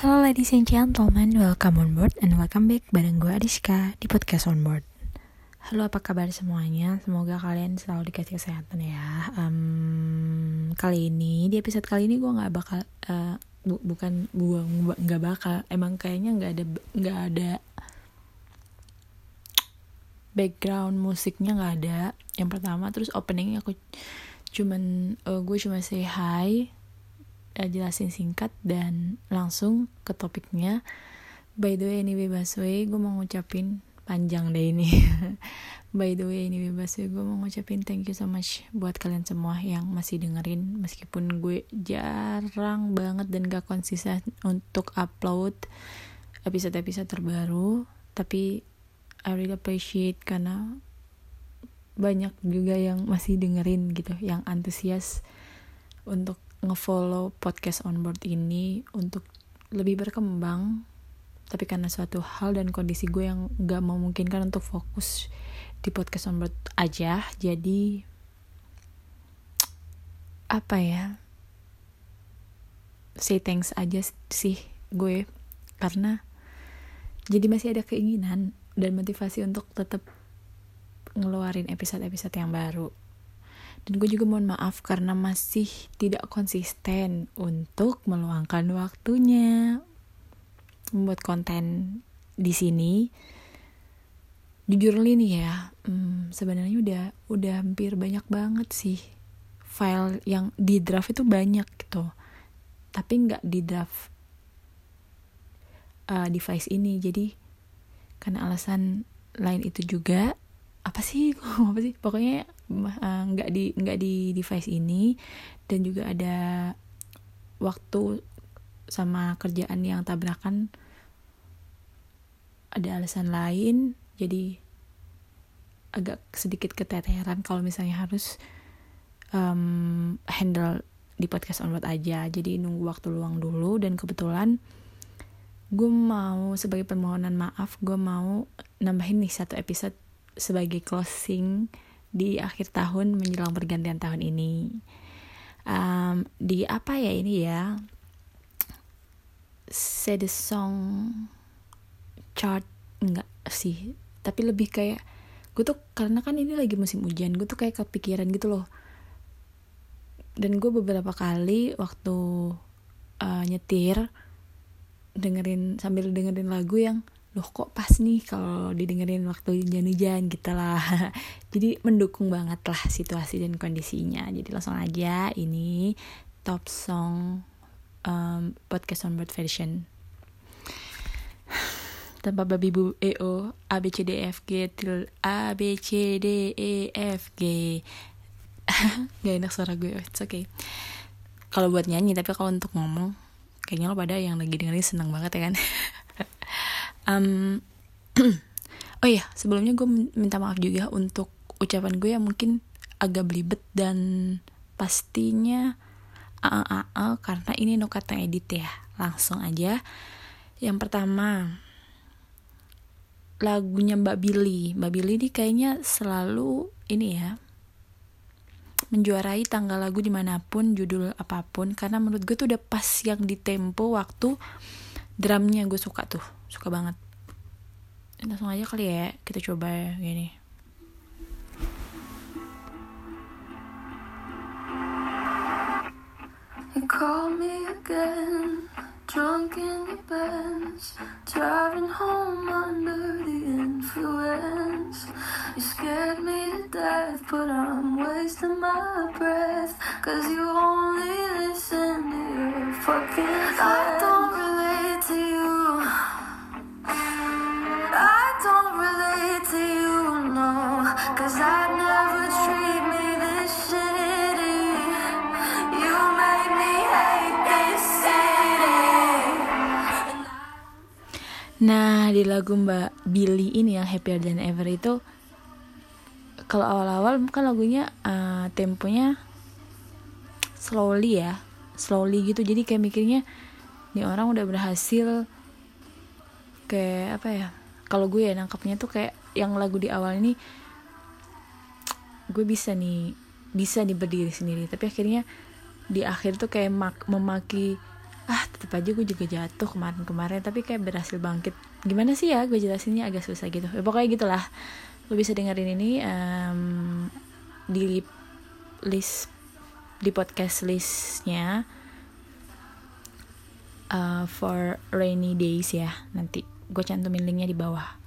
Halo ladies and gentlemen, welcome on board and welcome back bareng gue Adiska di podcast on board. Halo apa kabar semuanya? Semoga kalian selalu dikasih kesehatan ya. Um, kali ini di episode kali ini gue nggak bakal uh, bu bukan buang nggak bakal emang kayaknya nggak ada nggak ada background musiknya nggak ada. Yang pertama terus openingnya aku cuman uh, gue cuma say hi uh, jelasin singkat dan langsung ke topiknya. By the way ini bebas way gue mau ngucapin panjang deh ini. By the way ini bebas way gue mau ngucapin thank you so much buat kalian semua yang masih dengerin. Meskipun gue jarang banget dan gak konsisten untuk upload episode-episode terbaru tapi I really appreciate karena banyak juga yang masih dengerin gitu yang antusias untuk ngefollow podcast on board ini untuk lebih berkembang tapi karena suatu hal dan kondisi gue yang gak memungkinkan untuk fokus di podcast on board aja jadi apa ya? Say thanks aja sih gue karena jadi masih ada keinginan dan motivasi untuk tetap ngeluarin episode-episode yang baru dan gue juga mohon maaf karena masih tidak konsisten untuk meluangkan waktunya membuat konten di sini. Jujur nih ya, hmm, sebenarnya udah udah hampir banyak banget sih file yang di draft itu banyak gitu, tapi nggak di draft uh, device ini. Jadi karena alasan lain itu juga apa sih apa sih pokoknya nggak uh, di nggak di device ini. Dan juga ada waktu sama kerjaan yang tabrakan. Ada alasan lain jadi agak sedikit keteteran kalau misalnya harus um, handle di podcast onboard aja. Jadi nunggu waktu luang dulu dan kebetulan gue mau sebagai permohonan maaf gue mau nambahin nih satu episode sebagai closing di akhir tahun menjelang pergantian tahun ini. Um, di apa ya ini ya? The song chart enggak sih. Tapi lebih kayak gue tuh karena kan ini lagi musim hujan gue tuh kayak kepikiran gitu loh. Dan gue beberapa kali waktu uh, nyetir dengerin sambil dengerin lagu yang loh kok pas nih kalau didengerin waktu hujan-hujan gitu lah. Jadi mendukung banget lah situasi dan kondisinya. Jadi langsung aja ini top song um, podcast on board version. Tanpa babi bu eo a b c d e f g til a b c d e f g. Gak enak suara gue it's okay. Kalau buat nyanyi tapi kalau untuk ngomong kayaknya lo pada yang lagi dengerin seneng banget ya kan um, oh iya sebelumnya gue minta maaf juga untuk ucapan gue yang mungkin agak belibet dan pastinya uh, uh, uh, karena ini no kata edit ya. Langsung aja. Yang pertama lagunya Mbak Billy. Mbak Billy ini kayaknya selalu ini ya menjuarai tanggal lagu di mana pun judul apa pun karena menurut gue tuh udah pas yang di tempo waktu drumnya gue suka tuh suka banget langsung aja kali ya kita coba ya gini You call me again, drunk in your Benz, driving home under the influence. You scared me to death, but I'm wasting my breath, cause you only listen to your fucking friends. Nah di lagu Mbak Billy ini yang Happier Than Ever itu kalau awal-awal kan lagunya uh, temponya slowly ya slowly gitu. Jadi kayak mikirnya nih orang udah berhasil kayak apa ya kalau gue ya nangkapnya tuh kayak yang lagu di awal ini gue bisa nih bisa nih berdiri sendiri. Tapi akhirnya di akhir tuh kayak mak memaki ah tetap aja gue juga jatuh kemarin-kemarin tapi kayak berhasil bangkit. Gimana sih ya gue jelasinnya agak susah gitu. Ya, pokoknya gitulah. Lo bisa dengerin ini um, di list di podcast listnya uh, for rainy days ya nanti. Gue cantumin linknya di bawah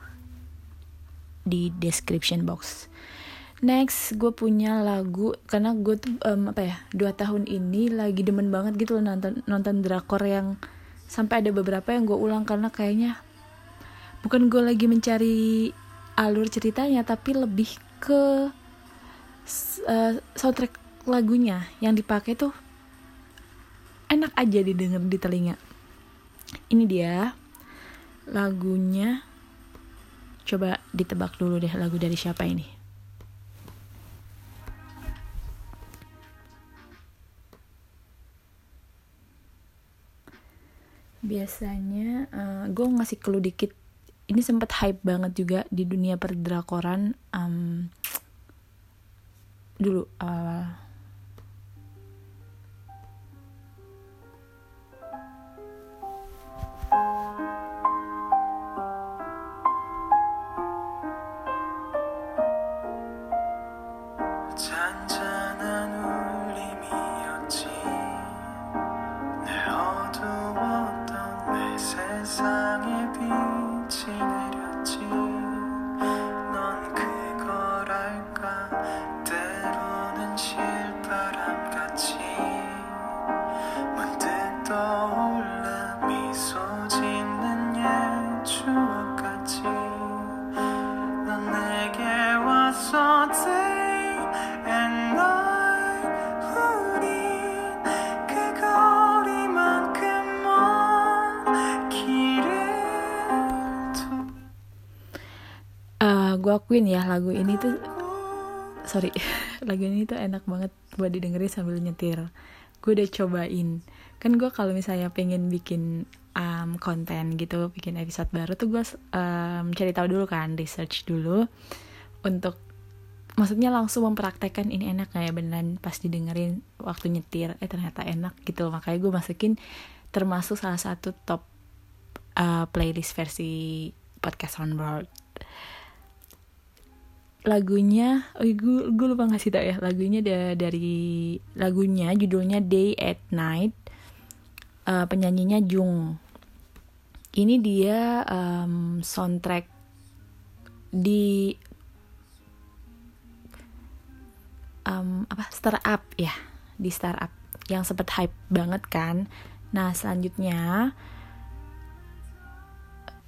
di description box next gue punya lagu karena gue tuh um, apa ya dua tahun ini lagi demen banget gitu loh nonton nonton drakor yang sampai ada beberapa yang gue ulang karena kayaknya bukan gue lagi mencari alur ceritanya tapi lebih ke uh, soundtrack lagunya yang dipakai tuh enak aja didengar di telinga. Ini dia lagunya. Coba ditebak dulu deh lagu dari siapa ini biasanya uh, eh, gue ngasih clue dikit. Ini sempat hype banget juga di dunia perdrakoran um, dulu uh, akuin ya lagu ini tuh sorry lagu ini tuh enak banget buat didengerin sambil nyetir. Gue udah cobain. Kan gue kalau misalnya pengen bikin um, konten gitu bikin episode baru tuh gue um, cari tahu dulu kan research dulu untuk maksudnya langsung mempraktekkan ini enak gak ya beneran pas didengerin waktu nyetir. Eh ternyata enak gitu makanya gue masukin termasuk salah satu top uh, playlist versi podcast onboard lagunya oh gue gue lupa ngasih tau ya lagunya da, dari lagunya judulnya Day at Night uh, penyanyinya Jung. Ini dia um, soundtrack di um, apa startup ya di startup yang sempet hype banget kan. Nah selanjutnya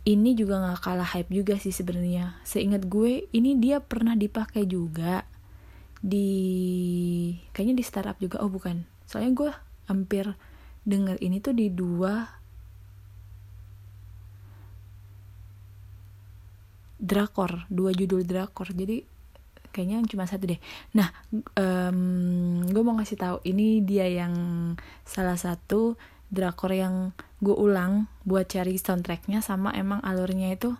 ini juga nggak kalah hype juga sih sebenarnya. Seingat gue ini dia pernah dipakai juga di kayaknya di startup juga. Oh bukan. Soalnya gue hampir denger ini tuh di dua drakor dua judul drakor. Jadi kayaknya cuma satu deh. Nah um, gue mau ngasih tahu ini dia yang salah satu drakor yang gue ulang buat cari soundtracknya sama emang alurnya itu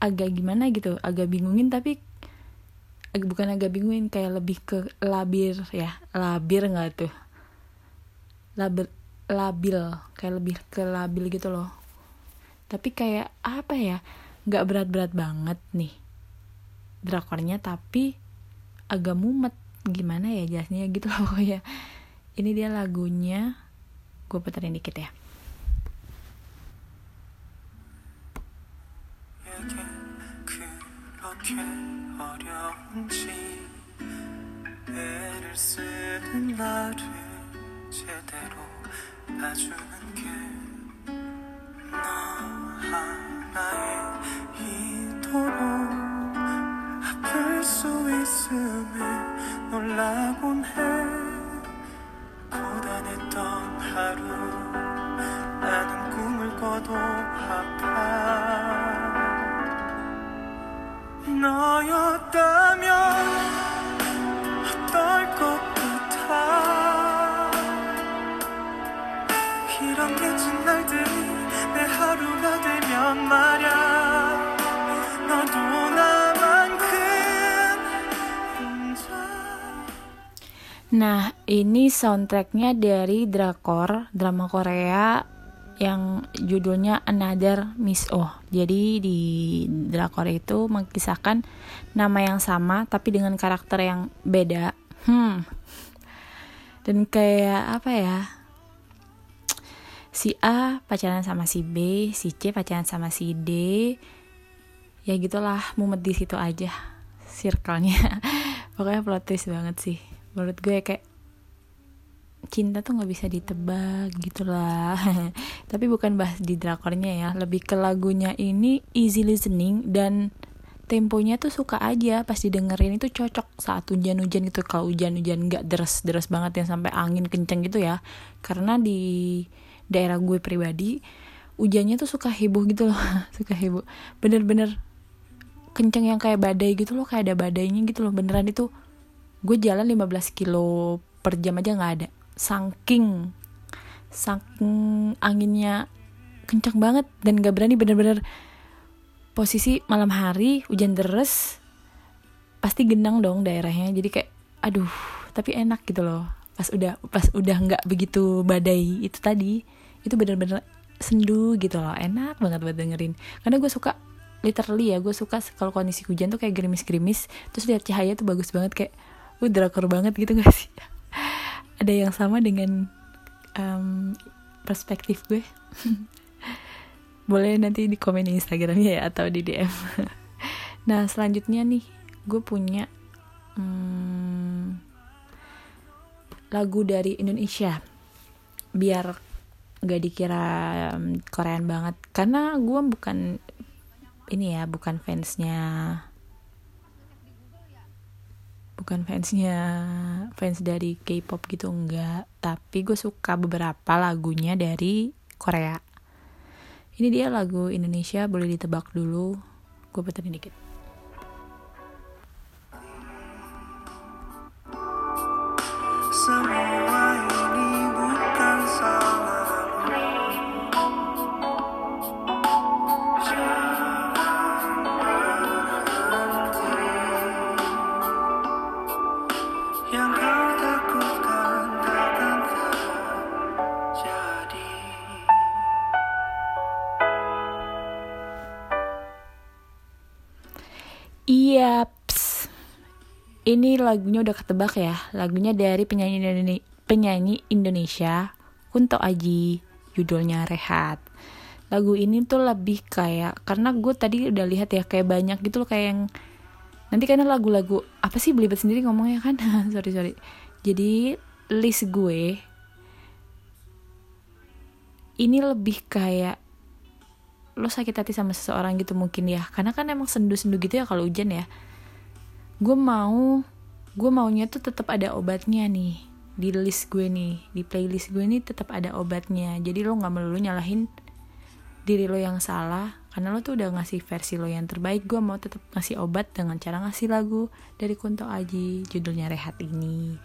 agak gimana gitu agak bingungin tapi ag bukan agak bingungin kayak lebih ke labir ya labir nggak tuh? Labil labil kayak lebih ke labil gitu loh. Tapi kayak apa ya nggak berat-berat banget nih drakornya tapi agak mumet. Gimana ya jelasnya gitu loh pokoknya. Ini dia lagunya gue puterin dikit ya 놀라곤 해. 고단했던 하루 나는 꿈을 꿔도 아파. 너였다면 어떨 것 같아? 이런 깨진 날들이 내 하루가 되면 말야 Nah, ini soundtracknya dari drakor, drama Korea yang judulnya Another Miss Oh. Jadi di drakor itu mengisahkan nama yang sama tapi dengan karakter yang beda. Hmm. Dan kayak apa ya? Si A pacaran sama si B, si C pacaran sama si D. Ya gitulah, mumet di situ aja circle-nya. Pokoknya plot twist banget sih menurut gue kayak cinta tuh nggak bisa ditebak gitulah tapi bukan bahas di drakornya ya lebih ke lagunya ini easy listening dan temponya tuh suka aja. Pas didengerin itu cocok saat hujan-hujan gitu. Kalau hujan-hujan nggak deras-deras banget yang sampai angin kenceng gitu ya. Karena di daerah gue pribadi hujannya tuh suka heboh gitu loh. Suka heboh. Bener-bener kenceng yang kayak badai gitu loh kayak ada badainya gitu loh. Beneran itu gue jalan 15 kilo per jam aja nggak ada. Saking saking anginnya kencang banget dan gak berani bener-bener. Posisi malam hari hujan deras pasti genang dong daerahnya. Jadi kayak aduh tapi enak gitu loh. Pas udah pas udah nggak begitu badai itu tadi itu bener-bener sendu gitu loh. Enak banget buat dengerin. Karena gue suka literally ya gue suka kalau kondisi hujan tuh kayak gerimis-gerimis. Terus lihat cahaya tuh bagus banget kayak uh drakor banget gitu gak sih? Ada yang sama dengan um, perspektif gue? Boleh nanti di komen di instagramnya ya atau di dm nah selanjutnya nih gue punya um, lagu dari Indonesia. Biar gak dikira um, Korean banget. Karena gue bukan ini ya bukan fansnya bukan fansnya fans dari K-pop gitu enggak. Tapi gue suka beberapa lagunya dari Korea. Ini dia lagu Indonesia boleh ditebak dulu. Gue puterin dikit Yaps. Ini lagunya udah ketebak ya. Lagunya dari penyanyi Indonesia, penyanyi Indonesia Kunto Aji. Judulnya Rehat. Lagu ini tuh lebih kayak karena gue tadi udah lihat ya kayak banyak gitu loh kayak yang nanti karena lagu-lagu apa sih belibet sendiri ngomongnya kan sorry sorry jadi list gue ini lebih kayak lo sakit hati sama seseorang gitu mungkin ya. Karena kan emang sendu-sendu gitu ya kalau hujan ya. Gue mau gue maunya tuh tetap ada obatnya nih. Di list gue nih di playlist gue nih tetap ada obatnya. Jadi lo nggak melulu nyalahin diri lo yang salah. Karena lo tuh udah ngasih versi lo yang terbaik. Gue mau tetap ngasih obat dengan cara ngasih lagu dari Kunto Aji judulnya Rehat ini.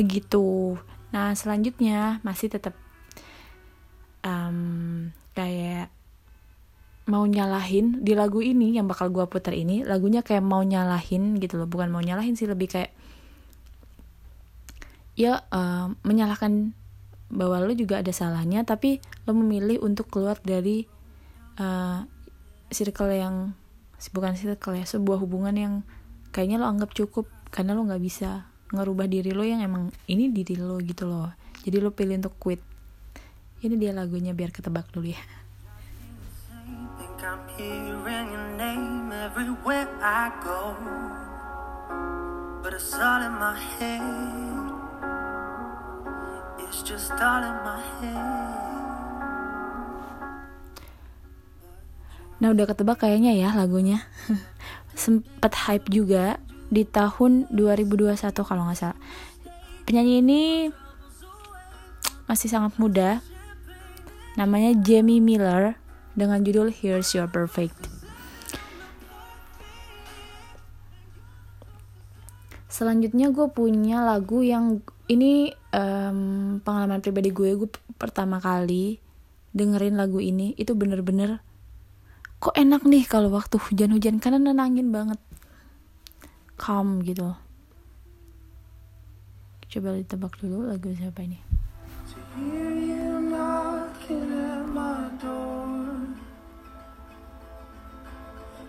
Begitu. Nah selanjutnya masih tetap um, kayak mau nyalahin di lagu ini yang bakal gue putar ini lagunya kayak mau nyalahin gitu loh. Bukan mau nyalahin sih lebih kayak ya uh, menyalahkan bahwa lo juga ada salahnya tapi lo memilih untuk keluar dari uh, circle yang bukan circle ya sebuah hubungan yang kayaknya lo anggap cukup karena lo nggak bisa ngerubah diri lo yang emang ini diri lo gitu loh. Jadi lo pilih untuk quit. Ini dia lagunya biar ketebak dulu ya I'm hearing your name everywhere I go. But it's all in my head. It's just all in my head. Nah udah ketebak kayaknya ya lagunya Sempet hype juga di tahun 2021 kalau nggak salah Penyanyi ini masih sangat muda Namanya Jamie Miller dengan judul Here's Your Perfect. Selanjutnya gue punya lagu yang ini um, pengalaman pribadi gue, gue pertama kali dengerin lagu ini itu bener-bener kok enak nih kalau waktu hujan-hujan karena nenangin banget. Calm gitu. Coba ditebak dulu lagu siapa ini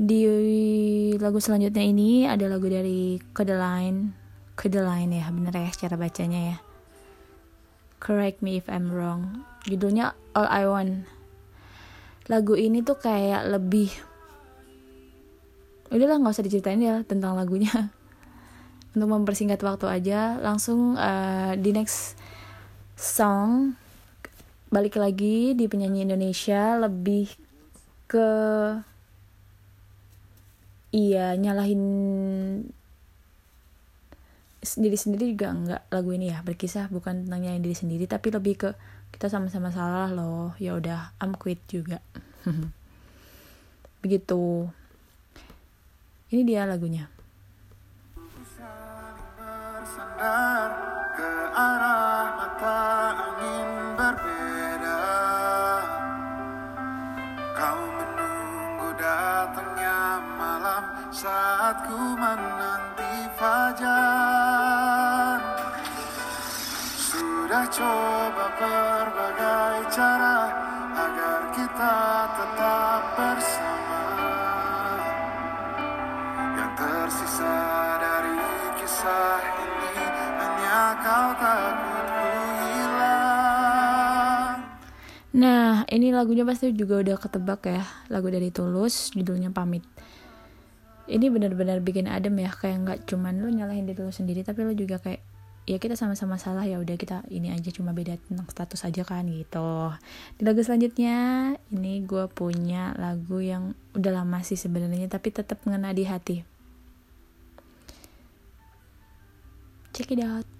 Di lagu selanjutnya ini ada lagu dari Codeline, Codeline ya bener ya cara bacanya ya. Correct me if I'm wrong. Judulnya All I Want. Lagu ini tuh kayak lebih udahlah nggak usah diceritain ya tentang lagunya. Untuk mempersingkat waktu aja, langsung eh, di next song balik lagi di penyanyi Indonesia lebih ke iya nyalahin diri sendiri juga enggak lagu ini ya berkisah bukan tentang nyalahin diri sendiri tapi lebih ke kita sama-sama salah loh ya udah I'm quit juga. Begitu. Ini dia lagunya. Saling saat ku menanti fajar Sudah coba berbagai cara agar kita tetap bersama yang tersisa dari kisah ini hanya kau takut ku hilang Nah, ini lagunya pasti juga udah ketebak ya. Lagu dari Tulus, judulnya Pamit. Ini benar-benar bikin adem ya, kayak nggak cuman lu nyalahin diri lu sendiri, tapi lu juga kayak ya kita sama-sama salah ya udah kita ini aja cuma beda tentang status aja kan gitu. Di lagu selanjutnya ini gue punya lagu yang udah lama sih sebenarnya tapi tetap ngena di hati. Check it out.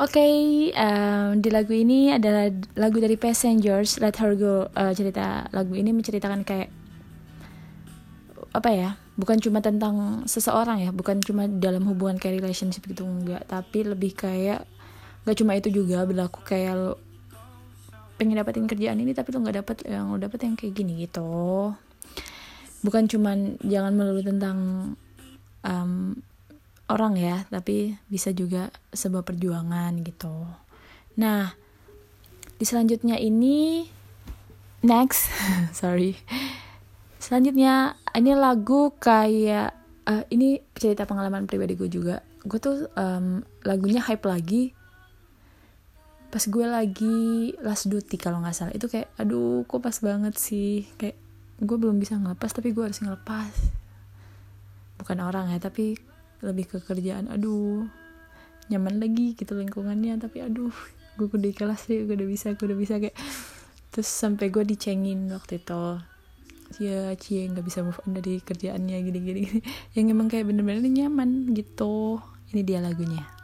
Oke, em, di lagu ini adalah lagu dari Passengers, Let Her Go. Eh, cerita lagu ini menceritakan kayak apa ya? Bukan cuma tentang seseorang ya, bukan cuma dalam hubungan kayak relationship gitu enggak, tapi lebih kayak nggak cuma itu juga berlaku kayak lo pengen dapetin kerjaan ini tapi lo nggak dapet yang lo dapet yang kayak gini gitu. Bukan cuman jangan melulu tentang em, orang ya, tapi bisa juga sebuah perjuangan gitu. Nah, di selanjutnya ini next, sorry. Selanjutnya ini lagu kayak eh, ini cerita pengalaman pribadi gue juga. Gue tuh em, lagunya hype lagi pas gue lagi last duty kalau nggak salah itu kayak aduh kok pas banget sih kayak gue belum bisa ngelepas tapi gue harus ngelepas bukan orang ya tapi lebih ke kerjaan aduh nyaman lagi gitu lingkungannya tapi aduh gue udah ikhlas sih gue udah bisa gue udah bisa kayak terus sampai gue dicengin waktu itu. Ya cie nggak bisa move on dari kerjaannya gini gini. yang emang kayak bener-bener nyaman gitu. Ini dia lagunya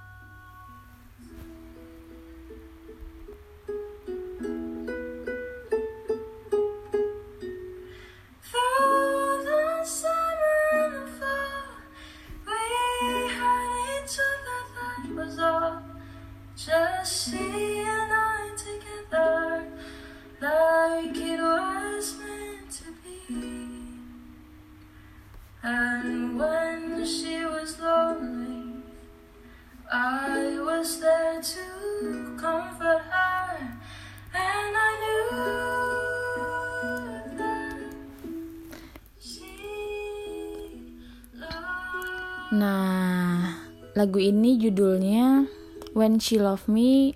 She Love Me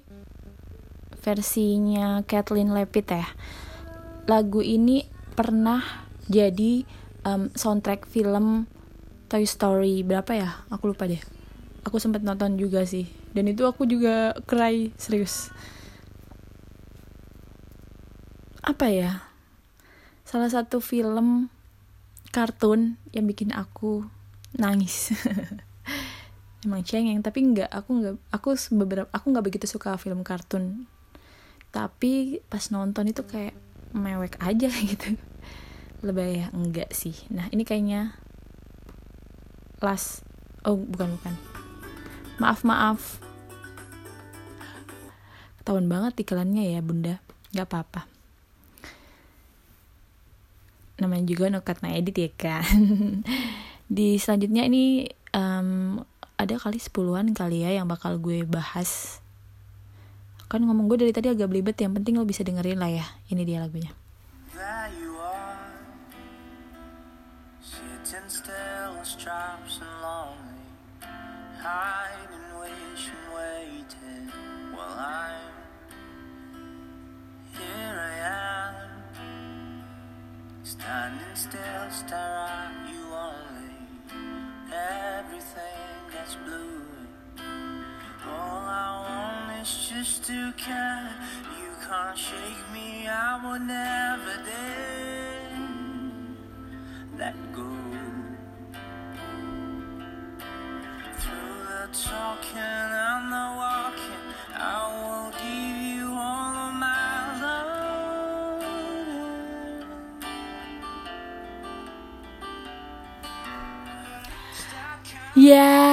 versinya Kathleen Levitt ya. Lagu ini pernah jadi um, soundtrack film Toy Story berapa ya? Aku lupa deh. Aku sempat nonton juga sih. Dan itu aku juga cry serius. Apa ya? Salah satu film kartun yang bikin aku nangis. Emang cengeng, tapi nggak aku nggak aku beberapa aku nggak begitu suka film kartun. Tapi pas nonton itu kayak mewek aja gitu. Lebih ya enggak sih. Nah, ini kayaknya last oh bukan bukan. Maaf, maaf. Ketahuan banget iklannya ya, Bunda. Nggak apa-apa namanya juga no cut edit ya kan di selanjutnya ini um, ada kali sepuluhan kali ya yang bakal gue bahas. Kan ngomong gue dari tadi agak belibet yang penting lo bisa dengerin lah ya. Ini dia lagunya. Standing still, stare at you only. Everything gets blue. All I want is just to care. You can't shake me, I would never dare let go. Through the talking and the walking, I will give you all of my love. Kayaknya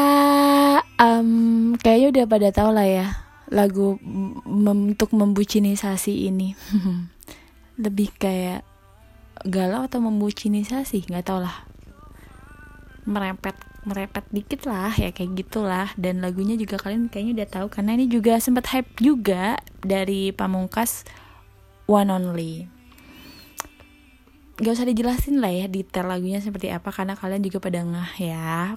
udah pada tahu lah ya lagu mem- untuk membucinisasi ini. Lebih kayak galau atau membucinisasi, nggak tau lah. Merepet, merepet dikit lah ya kayak gitulah. Dan lagunya juga kalian kayaknya udah tahu karena ini juga sempat hype juga dari Pamungkas One Only. Gak usah dijelasin lah ya detail lagunya seperti apa karena kalian juga pada ngeh ya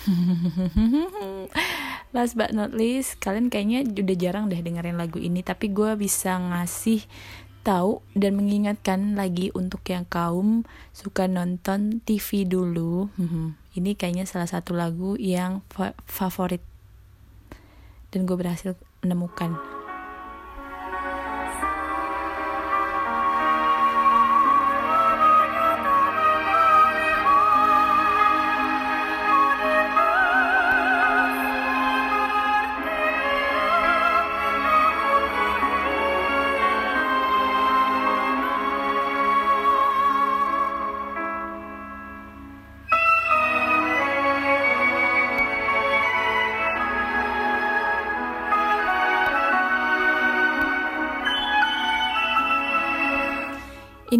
Last but not least, kalian kayaknya udah jarang deh dengerin lagu ini, tapi gue bisa ngasih tahu dan mengingatkan lagi untuk yang kaum suka nonton TV dulu. Ini kayaknya salah satu lagu yang fa- favorit dan gue berhasil menemukan.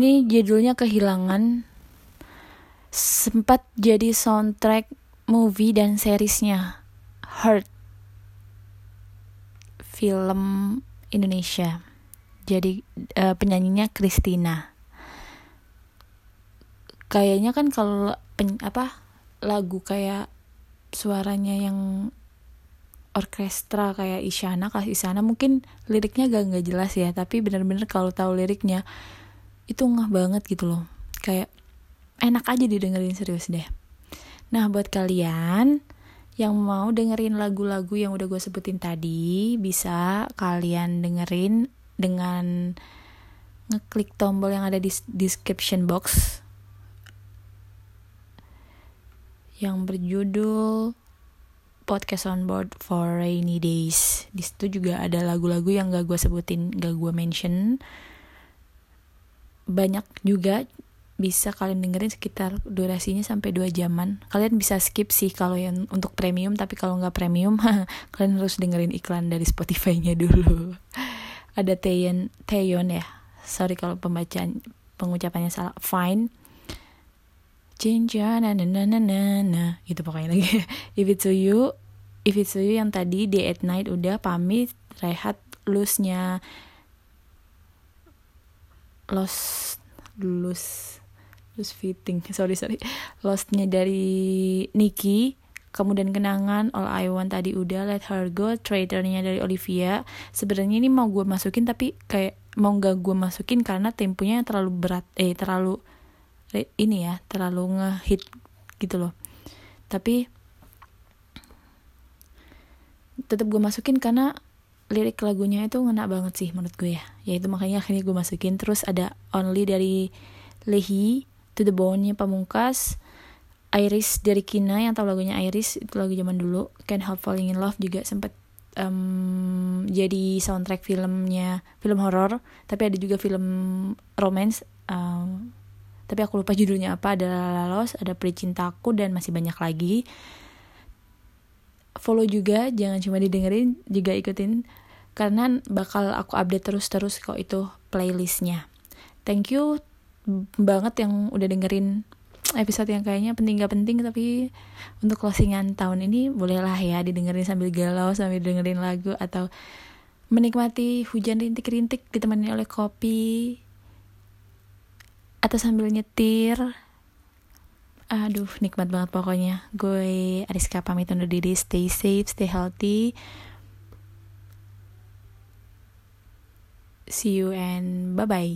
Ini judulnya Kehilangan. Sempat jadi soundtrack movie dan seriesnya Heart. Film Indonesia. Jadi eh, penyanyinya Christina. Kayaknya kan kalau pen- apa lagu kayak suaranya yang orkestra kayak Isyana kelas Isyana mungkin liriknya gak nggak jelas ya tapi bener-bener kalau tahu liriknya itu ngeh banget gitu loh kayak enak aja didengerin serius deh nah buat kalian yang mau dengerin lagu-lagu yang udah gue sebutin tadi bisa kalian dengerin dengan ngeklik tombol yang ada di description box yang berjudul podcast on board for rainy days. Di situ juga ada lagu-lagu yang gak gue sebutin, gak gue mention. Banyak juga bisa kalian dengerin sekitar durasinya sampai 2 jaman. Kalian bisa skip sih kalau yang untuk premium, tapi kalau nggak premium, kalian harus dengerin iklan dari Spotify-nya dulu. ada Taeyeon, Taeyeon ya. Sorry kalau pembacaan pengucapannya salah. Fine. Jinja na na na na na na gitu pokoknya lagi. If it's you, if it's you yang tadi day at night udah pamit rehat loose-nya lost loose loose fitting sorry sorry lostnya dari Niki Kamu dan Kenangan, All I Want tadi udah, Let Her Go, Traitornya dari Olivia. Sebenarnya ini mau gue masukin tapi kayak mau gak gue masukin karena temponya terlalu berat, eh terlalu ini ya, terlalu ngehit gitu loh. Tapi tetap gue masukin karena lirik lagunya itu ngena banget sih menurut gue ya. Yaitu makanya akhirnya gue masukin. Terus ada Only dari Lehi, To The Bone-nya Pamungkas, Iris dari Kina yang tahu lagunya Iris itu lagu zaman dulu. Can't Help Falling in Love juga sempet um, jadi soundtrack filmnya film horor. Tapi ada juga film romance um, tapi aku lupa judulnya apa. Ada Lalos ada Cintaku dan masih banyak lagi. Follow juga jangan cuma didengerin juga ikutin karena bakal aku update terus-terus kok itu playlistnya. Thank you banget yang udah dengerin episode yang kayaknya penting gak penting tapi untuk closingan tahun ini bolehlah ya didengerin sambil galau sambil dengerin lagu atau menikmati hujan rintik-rintik ditemani oleh kopi atau sambil nyetir. Aduh nikmat banget pokoknya. Gue Ariska pamit undur diri. Stay safe stay healthy see you and bye bye